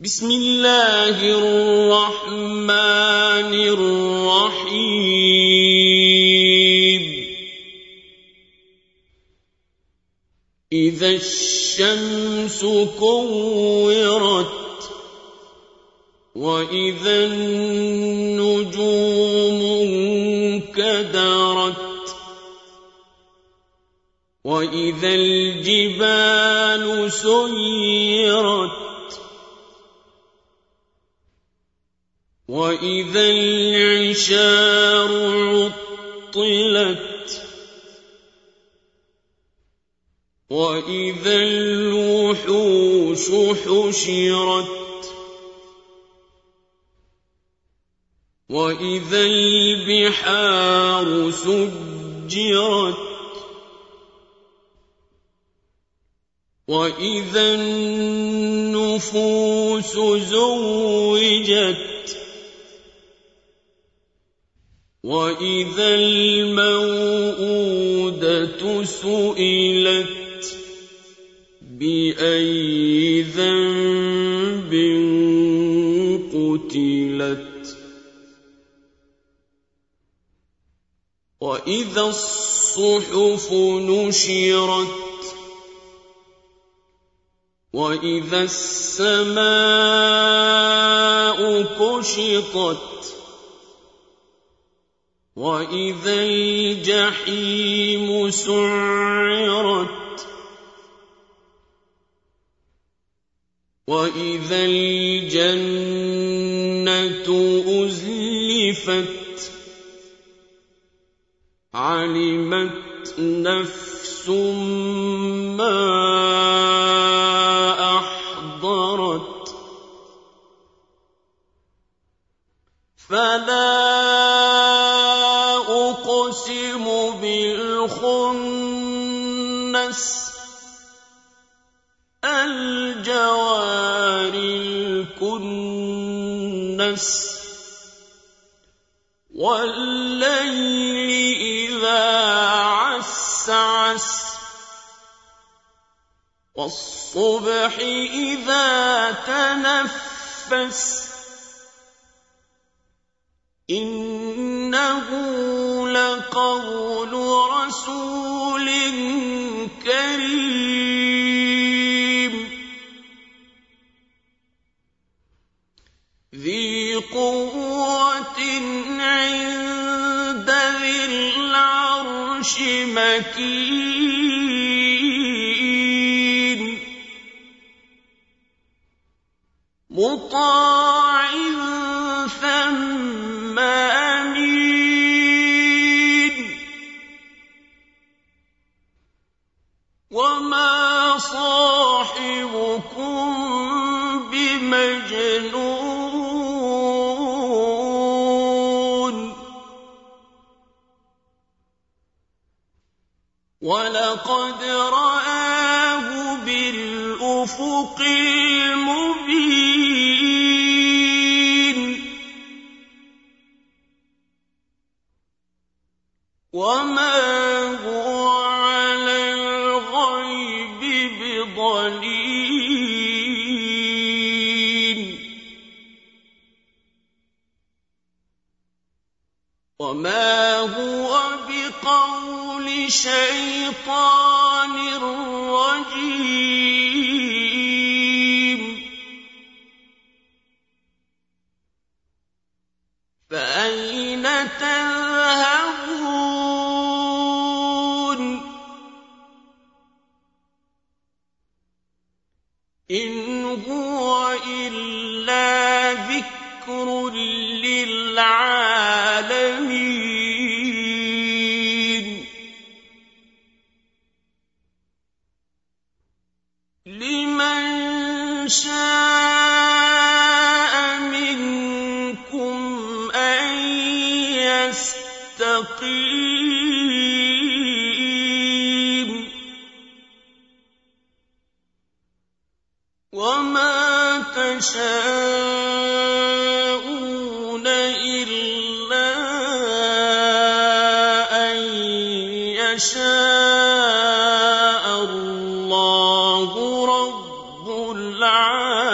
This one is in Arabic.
بسم الله الرحمن الرحيم. إذا الشمس كورت وإذا النجوم انكدرت وإذا الجبال سيرت وإذا العشار عطلت وإذا الوحوش حشرت وإذا البحار سجرت وإذا النفوس زوجت وإذا الموءودة سئلت بأي ذنب قتلت وإذا الصحف نشرت وإذا السماء كشطت وإذا الجحيم سعرت وإذا الجنة أزلفت علمت نفس ما الخنس الجوار الكنس والليل إذا عسعس والصبح إذا تنفس إنه لقول رسول كريم. ذي قوة عند ذي العرش مكين. بمجنون ولقد رآه بالأفق المبين. وما وما هو بقول شيطان رجيم فأين تذهبون إن هو إلا ذكر للعالمين يستقيم وما تشاءون شاء الله رب العالمين.